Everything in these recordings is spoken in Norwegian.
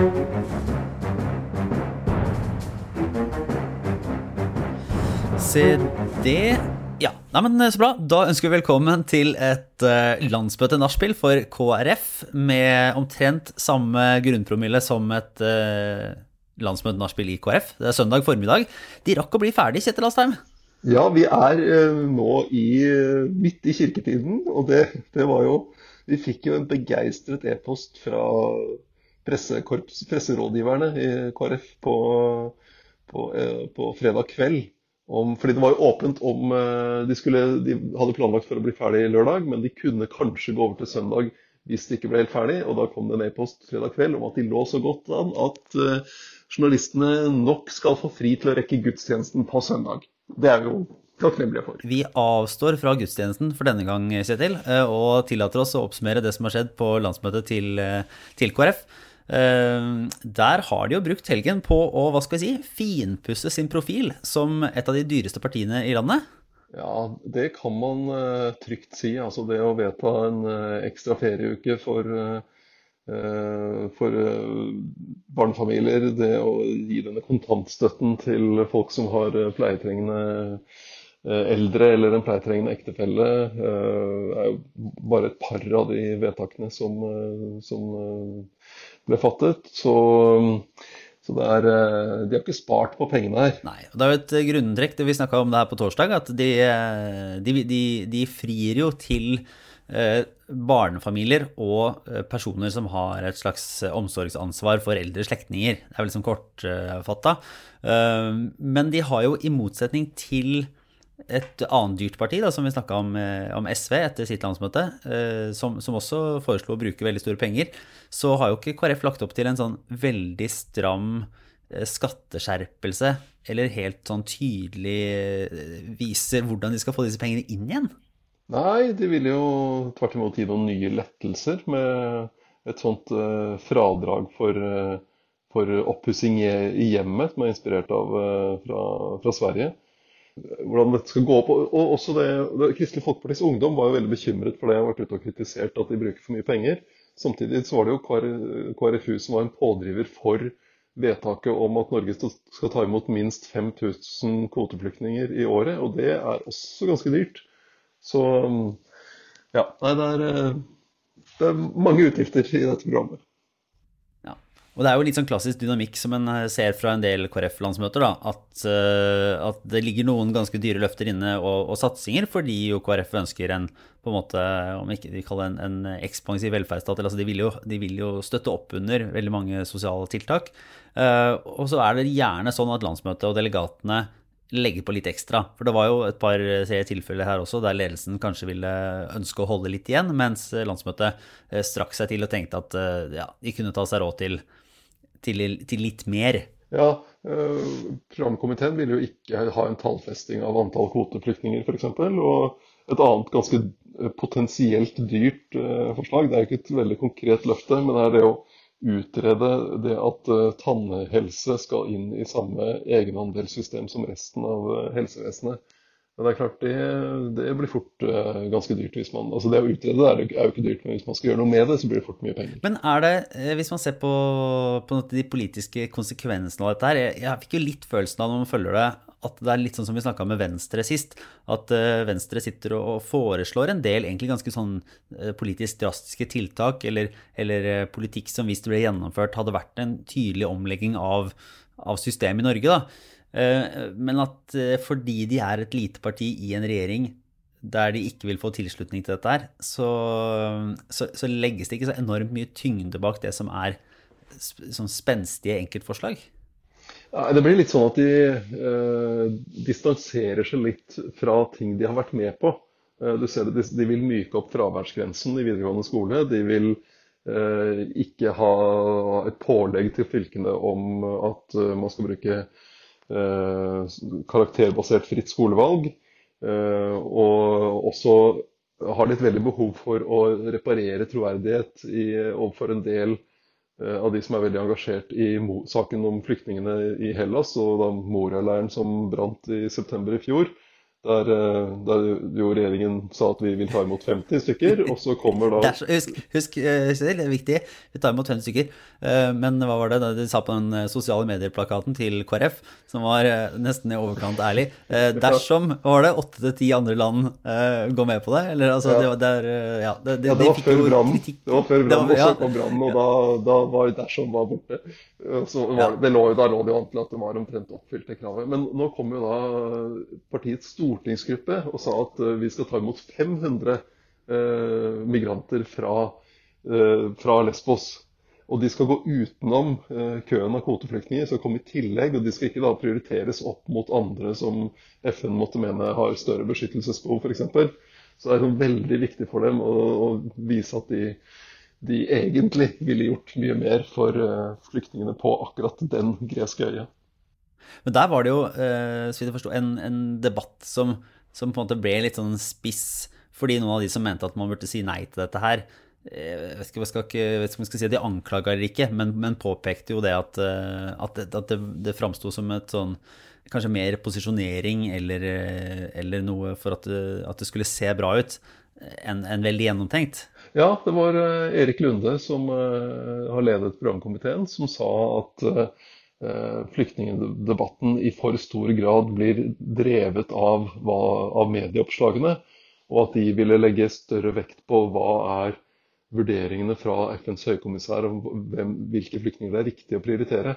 Se det. Ja, nei, men Så bra. Da ønsker vi velkommen til et uh, landsmøte-nachspiel for KrF med omtrent samme grunnpromille som et uh, landsmøte-nachspiel i KrF. Det er søndag formiddag. De rakk å bli ferdig, Kjetil Astheim? Ja, vi er nå i, midt i kirketiden, og det, det, var jo Vi fikk jo en begeistret e-post fra presserådgiverne i KrF på, på, på fredag kveld om, fordi det var jo åpent om eh, de, skulle, de hadde planlagt for å bli ferdig lørdag, men de kunne kanskje gå over til søndag hvis de ikke ble helt ferdig. Og da kom det en e-post fredag kveld om at de lå så godt an at uh, journalistene nok skal få fri til å rekke gudstjenesten på søndag. Det er vi jo takknemlige for. Vi avstår fra gudstjenesten for denne gang, Kjetil, eh, og tillater oss å oppsummere det som har skjedd på landsmøtet til, til KrF. Eh, der har de jo brukt helgen på å hva skal jeg si, finpusse sin profil som et av de dyreste partiene i landet. Ja, det kan man uh, trygt si. Altså det å vedta en uh, ekstra ferieuke for, for barnefamilier, det å gi denne kontantstøtten til folk som har pleietrengende eldre eller en pleietrengende ektefelle, er jo bare et par av de vedtakene som, som ble fattet. Så, så er, eh, de har ikke spart på pengene her. Nei, og Det er jo et grunntrekk det vi snakka om det her på torsdag, at de, eh, de, de, de frir jo til eh, barnefamilier og personer som har et slags omsorgsansvar for eldre slektninger. Det er vel liksom kortfatta. Men de har jo i motsetning til et annet dyrt parti, da, som vi snakka om, eh, om, SV etter sitt landsmøte, eh, som, som, også foreslo å bruke veldig store penger, så har jo ikke KrF lagt opp til en sånn veldig stram eh, skatteskjerpelse, eller helt sånn tydelig viser hvordan de skal få disse pengene inn igjen? Nei, de vil jo tvert imot gi noen nye lettelser med et sånt fradrag for, for oppussing i hjemmet, som er inspirert av fra, fra Sverige hvordan dette skal gå opp. Og også det, det, Kristelig Folkepartis Ungdom var jo veldig bekymret for det. Jeg har vært ute og kritisert at de bruker for mye penger. Samtidig så var det jo KrFU som var en pådriver for vedtaket om at Norge skal ta imot minst 5000 kvoteflyktninger i året. Og det er også ganske dyrt. Så ja, nei, det er, eh, det er mange utgifter i dette programmet. Og det er jo litt sånn klassisk dynamikk som en eh, ser fra en del KrF-landsmøter, da. At, uh, at, det ligger noen ganske dyre løfter inne og, og, satsinger, fordi jo KrF ønsker en på en måte, om ikke de kaller det en, en ekspansiv velferdsstat. Altså de, vil jo, de, vil jo, støtte opp under veldig mange sosiale tiltak. Uh, og så er det gjerne sånn at landsmøtet og delegatene legger på litt ekstra. For det var jo et par tilfeller her også der ledelsen kanskje ville ønske å holde litt igjen, mens landsmøtet strakk seg til og tenkte at ja, de kunne ta seg råd til til, til litt mer? Ja, eh, Programkomiteen vil jo ikke ha en tallfesting av antall kvoteflyktninger f.eks. Og et annet ganske potensielt dyrt eh, forslag, det er jo ikke et veldig konkret løfte, men det er det å utrede det at eh, tannhelse skal inn i samme egenandelssystem som resten av helsevesenet. Men det er klart, det, det blir fort uh, ganske dyrt hvis man Altså det å utrede det er, jo ikke dyrt, men hvis man skal gjøre noe med det, så blir det fort mye penger. Men er det, eh, hvis man ser på, på de politiske konsekvensene av dette her jeg, jeg fikk jo litt følelsen av når man følger det, at det er litt sånn som vi snakka med Venstre sist. At uh, Venstre sitter og, foreslår en del egentlig ganske sånn politisk drastiske tiltak, eller, eller politikk som hvis det ble gjennomført, hadde vært en tydelig omlegging av, av systemet i Norge. da. Eh, men at eh, fordi de er et lite parti i en regjering der de ikke vil få tilslutning til dette her, så, så, så legges det ikke så enormt mye tyngde bak det som er sånn spenstige enkeltforslag. Det blir litt sånn at de eh, distanserer seg litt fra ting de har vært med på. Eh, du ser det, de, vil myke opp fraværsgrensen i videregående skole. De vil eh, ikke ha et pålegg til fylkene om at man skal bruke karakterbasert fritt skolevalg. Eh, og også har litt veldig behov for å reparere troverdighet i, overfor en del eh, av de som er veldig engasjert i saken om flyktningene i Hellas, og da Moria-leiren som brant i september i fjor. Der, eh, der, jo regjeringen sa at vi vil ta imot 50 stykker, og så kommer da så, Husk, husk eh, det er viktig, vi tar imot 50 stykker. Eh, men hva var det de sa på den sosiale medier-plakaten til KrF, som var nesten i overkant ærlig? Dersom var det åtte til ti andre land går med på det? Eller altså, ja. det, var, der, ja, det, det, ja, det var før brannen. Det var før brannen, og så kom brannen, og da, da var dersom var borte. Så var, det lå, da lå det jo an til at det var omtrent oppfylt, det kravet. Men nå kommer jo da partiets store stortingsgruppe og sa at eh, vi skal ta imot 500 eh, migranter fra, eh, fra, Lesbos. Og de skal gå utenom køen av kvoteflyktninger, skal komme i tillegg. Og de skal ikke da prioriteres opp mot andre som FN måtte mene har større beskyttelsesbehov, f.eks. Så det er veldig viktig for dem å, å vise at de, de, egentlig ville gjort mye mer for flyktningene på akkurat den greske øya. Men der var det jo, eh, så vidt jeg forsto, en, en, debatt som, som, på en måte ble litt sånn spiss, fordi noen av de som mente at man burde si nei til dette her, eh, jeg vet ikke, om jeg skal si at de anklaga eller ikke, men, men, påpekte jo det at, eh, at, at det, det framsto som et sånn Kanskje mer posisjonering eller, eller noe for at at det, skulle se bra ut enn en veldig gjennomtenkt. Ja, det var Erik Lunde som har ledet programkomiteen, som sa at flyktningdebatten i for stor grad blir drevet av, hva, av medieoppslagene, og at de ville legge større vekt på hva er vurderingene fra FNs høykommissær om hvem, hvilke flyktninger det er riktig å prioritere.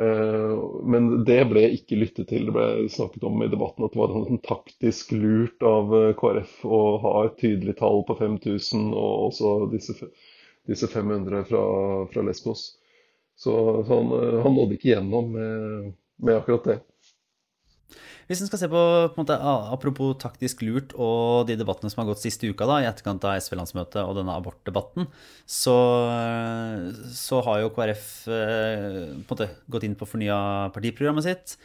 Eh, men det ble ikke lyttet til. Det ble snakket om i debatten at det var en taktisk lurt av eh, KrF å ha et tydelig tall på 5000, og også disse, disse 500 fra, fra Lesbos. Så, så han, eh, han, nådde ikke gjennom med, med, akkurat det. Hvis en skal se på, på måte, apropos taktisk lurt og de debattene som har gått siste uka, da, i etterkant av SV-landsmøtet og denne abortdebatten, så, så, har jo KrF eh, måte, gått inn på fornya partiprogrammet sitt.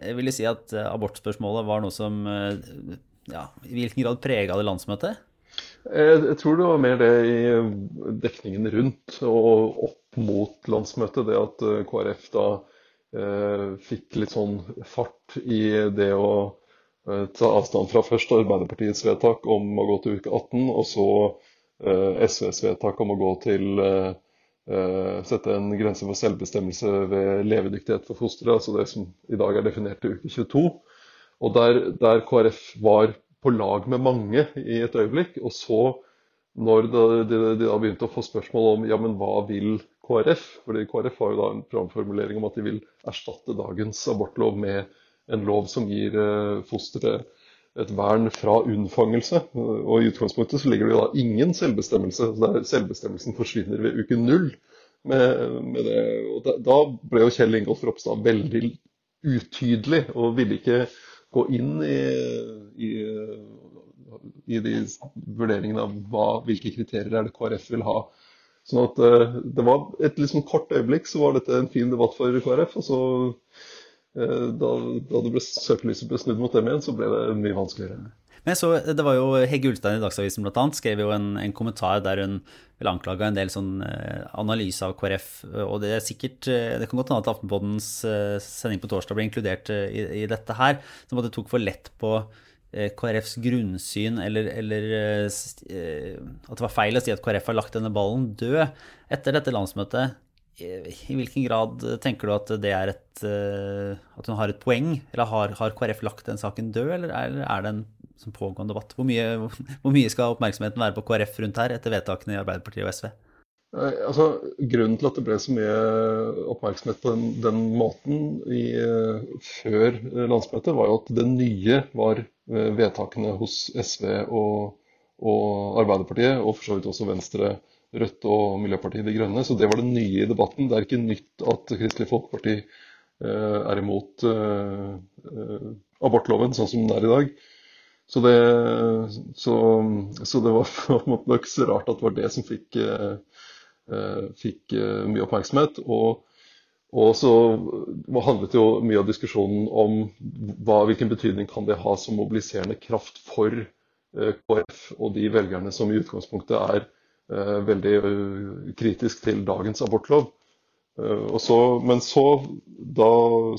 Jeg vil si at eh, abortspørsmålet var noe som ja, i hvilken grad prega det landsmøtet? Jeg, tror det var mer det i dekningen rundt og opp mot landsmøtet. Det at eh, KrF da eh, fikk litt sånn fart i det å eh, ta avstand fra først Arbeiderpartiets vedtak om å gå til uke 18, og så SVs vedtak om å gå til sette en grense for selvbestemmelse ved levedyktighet for fosteret, altså det som i dag er definert til uke 22. Og der, der KrF var på lag med mange i et øyeblikk. Og så, når de, de, de da begynte å få spørsmål om ja, men hva vil KrF, fordi KrF har jo da en programformulering om at de vil erstatte dagens abortlov med en lov som gir eh, fosteret et vern fra unnfangelse. Og i utgangspunktet så ligger det jo da ingen selvbestemmelse. der Selvbestemmelsen forsvinner ved uke null. Med, med det. Og da, da, ble jo Kjell Ingolf Ropstad veldig utydelig og ville ikke gå inn i, i, i de vurderingene av hva, hvilke kriterier er det KrF vil ha. Sånn at uh, det var Et liksom kort øyeblikk så var dette en fin debatt for KrF. og så uh, da, da det ble søkelyset ble snudd mot dem igjen, så ble det mye vanskeligere. Men så, det var jo Hegge Ulstein i Dagsavisen blant annet, skrev jo en, en kommentar der hun vil anklage en del sånn eh, analyse av KrF. Og det er sikkert Det kan godt hende at Aftenpoddens sending på torsdag ble inkludert i, i dette her. Som at det tok for lett på KrFs grunnsyn, eller, eller, at det var feil å si at KrF har lagt denne ballen død. Etter dette landsmøtet, i hvilken grad tenker du at det er et At hun har et poeng? Eller har, har KrF lagt den saken død, eller er, er det en som pågående debatt. Hvor mye, hvor mye, skal oppmerksomheten være på KrF rundt her etter vedtakene i Arbeiderpartiet og SV? Altså, grunnen til at det ble så mye oppmerksomhet på den, den måten i, før landsmøtet, var jo at det nye var eh, vedtakene hos SV og, og Arbeiderpartiet, og for så vidt også Venstre, Rødt og Miljøpartiet De Grønne. Så det var det nye i debatten. Det er ikke nytt at Kristelig Folkeparti eh, er imot eh, abortloven sånn som den er i dag. Så det, så, så det var ikke så rart at det var det som fikk, eh, fikk eh, mye oppmerksomhet. Og, og, så handlet jo mye av diskusjonen om hva, hvilken betydning kan det ha som mobiliserende kraft for eh, KrF og de velgerne som i utgangspunktet er veldig kritisk til dagens abortlov. Så, men så, da,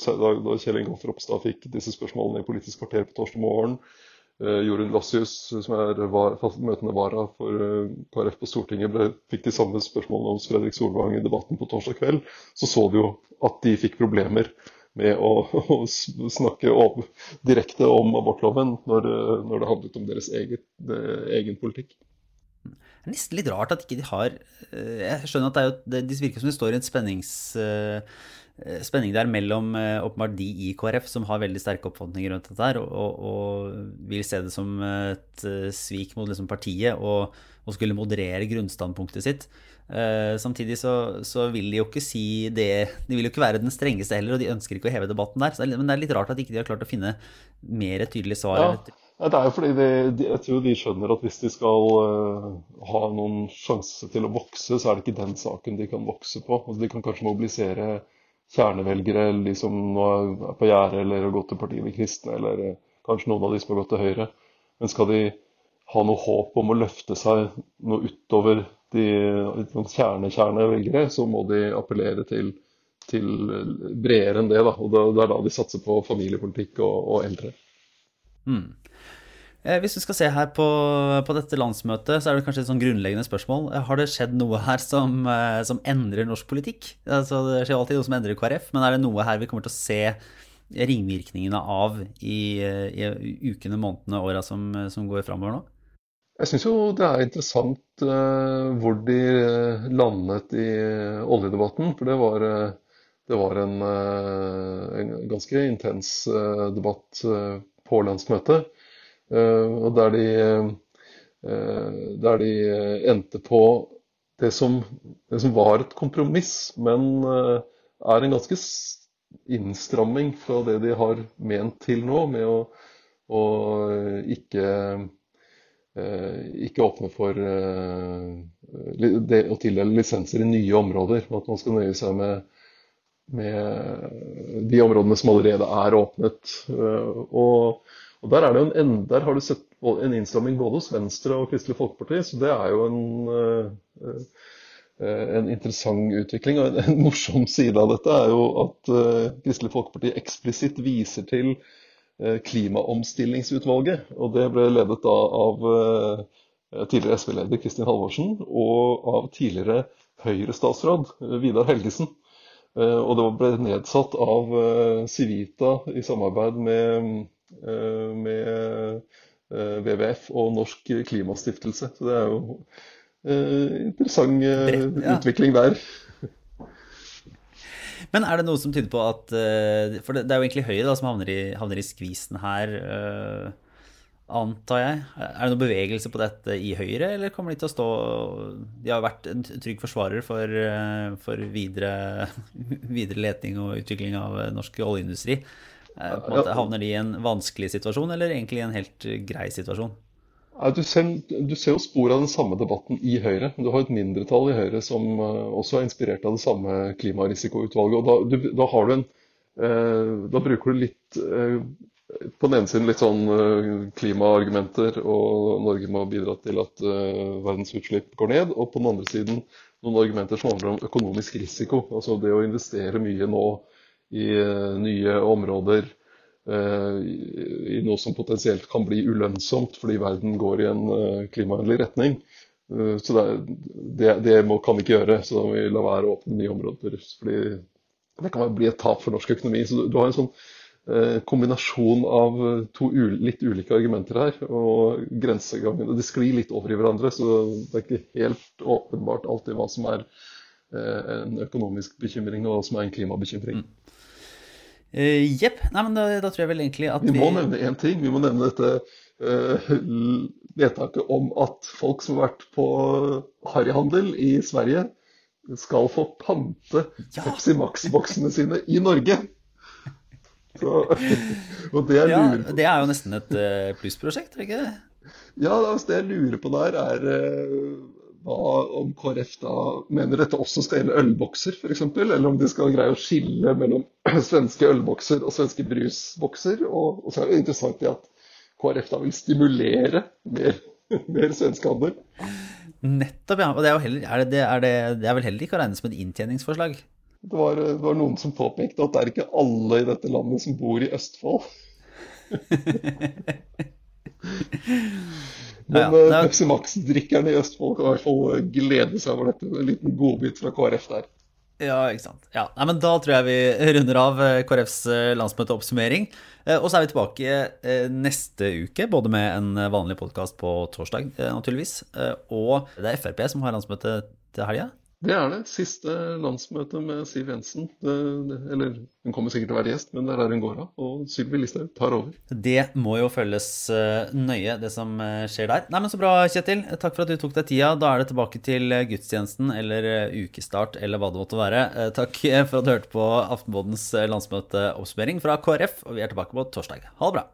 da Kjell Ingolf Ropstad fikk disse spørsmålene i Politisk kvarter på torsdag morgen, Jorunn Lassius, som er var, møtende vara for KrF på Stortinget, ble, fikk de samme spørsmålene hos Fredrik Solvang i debatten på torsdag kveld, så så du jo at de fikk problemer med å, å snakke om, direkte om abortloven når, når, det handlet om deres eget, egen politikk. Det er nesten litt rart at ikke de har eh, Jeg skjønner at det, er jo, det virker som det står i en spennings, eh, spenning der mellom eh, åpenbart de i KrF som har veldig sterke oppfatninger rundt dette her, og, og, vil se det som et svik mot liksom partiet og, og skulle moderere grunnstandpunktet sitt. Uh, samtidig så, så, vil de jo ikke si det De vil jo ikke være den strengeste heller, og de ønsker ikke å heve debatten der. Det er, men det er litt rart at ikke de har klart å finne mer tydelige svar. Ja, det er jo fordi de, de, jeg tror de skjønner at hvis de skal uh, ha noen sjanse til å vokse, så er det ikke den saken de kan vokse på. Altså, de kan kanskje mobilisere kjernevelgere, eller de som nå er på gjerdet, eller har gått til partiet De kristne, eller uh, kanskje noen av de som har gått til Høyre. Men skal de ha noe håp om å løfte seg noe utover de kjerne-kjernevelgere, så må de appellere til, til bredere enn det. Da. Og det er da de satser på familiepolitikk og, og eldre. Mm. Hvis du skal se her på, på, dette landsmøtet, så er det kanskje et sånn grunnleggende spørsmål. Har det skjedd noe her som, eh, som endrer norsk politikk? Altså, det skjer alltid noe som endrer KrF, men er det noe her vi kommer til å se ringvirkningene av i, i ukene, månedene, åra som, som går framover nå? Jeg syns jo det er interessant uh, hvor de eh, landet i oljedebatten. For det var, eh, det var en, en, ganske intens debatt på landsmøtet. Og der de, der de endte på det som, det som, var et kompromiss, men er en ganske innstramming fra det de har ment til nå, med å, å ikke Eh, ikke åpne for eh, det å tildele lisenser i nye områder. At man skal nøye seg med, med de områdene som allerede er åpnet. Eh, og, og der, en, der, har du sett en innstramming både hos Venstre og Kristelig Folkeparti, så det er jo en, en interessant utvikling. Og en, morsom side av dette er jo at Kristelig Folkeparti eksplisitt viser til Eh, klimaomstillingsutvalget. og Det ble ledet da av eh, tidligere SV-leder Kristin Halvorsen og av tidligere Høyre-statsråd eh, Vidar Helgesen. Og det ble nedsatt av Civita i samarbeid med, med WWF og Norsk Klimastiftelse. Så det er jo interessant utvikling der. Men er det noe som tyder på at eh, For det, er jo egentlig Høyre da, som havner i, havner i skvisen her, antar jeg. Er det noen bevegelse på dette i Høyre, eller kommer de til å stå De har vært en trygg forsvarer for, for videre, videre, leting og utvikling av norsk oljeindustri. Uh, måte, havner de i en vanskelig situasjon, eller egentlig i en helt grei situasjon? Du ser, du ser, jo spor av den samme debatten i Høyre. Du har et mindretall i Høyre som uh, også er inspirert av det samme klimarisikoutvalget. og Da, du, da har du en Da bruker du litt På den ene siden litt sånn klimaargumenter, og Norge må bidra til at verdens utslipp går ned. Og på den andre siden noen argumenter som handler om økonomisk risiko. Altså det å investere mye nå i nye områder Eh, i noe som potensielt kan bli ulønnsomt fordi verden går i en eh, klimavennlig retning. Eh, så det, det, må, kan vi ikke gjøre, så da må vi la være å åpne nye områder. fordi Det kan bli et tap for norsk økonomi. Så du, har en sånn eh, kombinasjon av to litt ulike argumenter her. Og grensegangene de sklir litt over i hverandre, så det er ikke helt åpenbart alltid hva som er eh, en økonomisk bekymring og hva som er en klimabekymring. Mm. Eh, jepp. Nei, men da, da, tror jeg vel egentlig at vi Vi må nevne én ting. Vi må nevne dette uh, vedtaket om at folk som har vært på harryhandel i Sverige, skal få pante ja. Pepsi Max-boksene sine i Norge. Så, og det jeg lurer på Det er jo nesten et uh, plussprosjekt, er det ikke det? Ja, altså, det jeg lurer på der, er hva, om KrF da mener dette også skal gjelde ølbokser f.eks., eller om de skal greie å skille mellom svenske ølbokser og svenske brusbokser. Og, og så er det interessant at KrF da vil stimulere mer, mer svenskehandel. Nettopp, ja. Og det er, heller, er, det, er, det, det er, vel heller ikke å regne som et inntjeningsforslag? Det var, det var noen som påpekte at det er ikke alle i dette landet som bor i Østfold. Men Ja, eh. Pepsi Max-drikkerne i Østfold kan i hvert fall glede seg over dette. En liten godbit fra KrF der. Ja, ikke sant. Ja, nei, men Da tror jeg vi runder av eh, KrFs eh, landsmøteoppsummering. Eh, Og så er vi tilbake eh, neste uke, både med en eh, vanlig podkast på torsdag, eh, naturligvis. eh, Og det er Frp som har landsmøte til helga. Det er det. Siste landsmøte med Siv Jensen. Det, det, eller hun kommer sikkert til å være gjest, men det er der hun går av. Og Sylvi Listhaug tar over. Det må jo følges eh, nøye, det som eh, skjer der. Nei, men Så bra, Kjetil. Takk for at du tok deg tida. Da er det tilbake til eh, gudstjenesten eller ukestart eller hva det måtte være. Takk for at du hørte på Aftenbådens landsmøteoppsummering fra KrF, og vi er tilbake på torsdag. Ha det bra.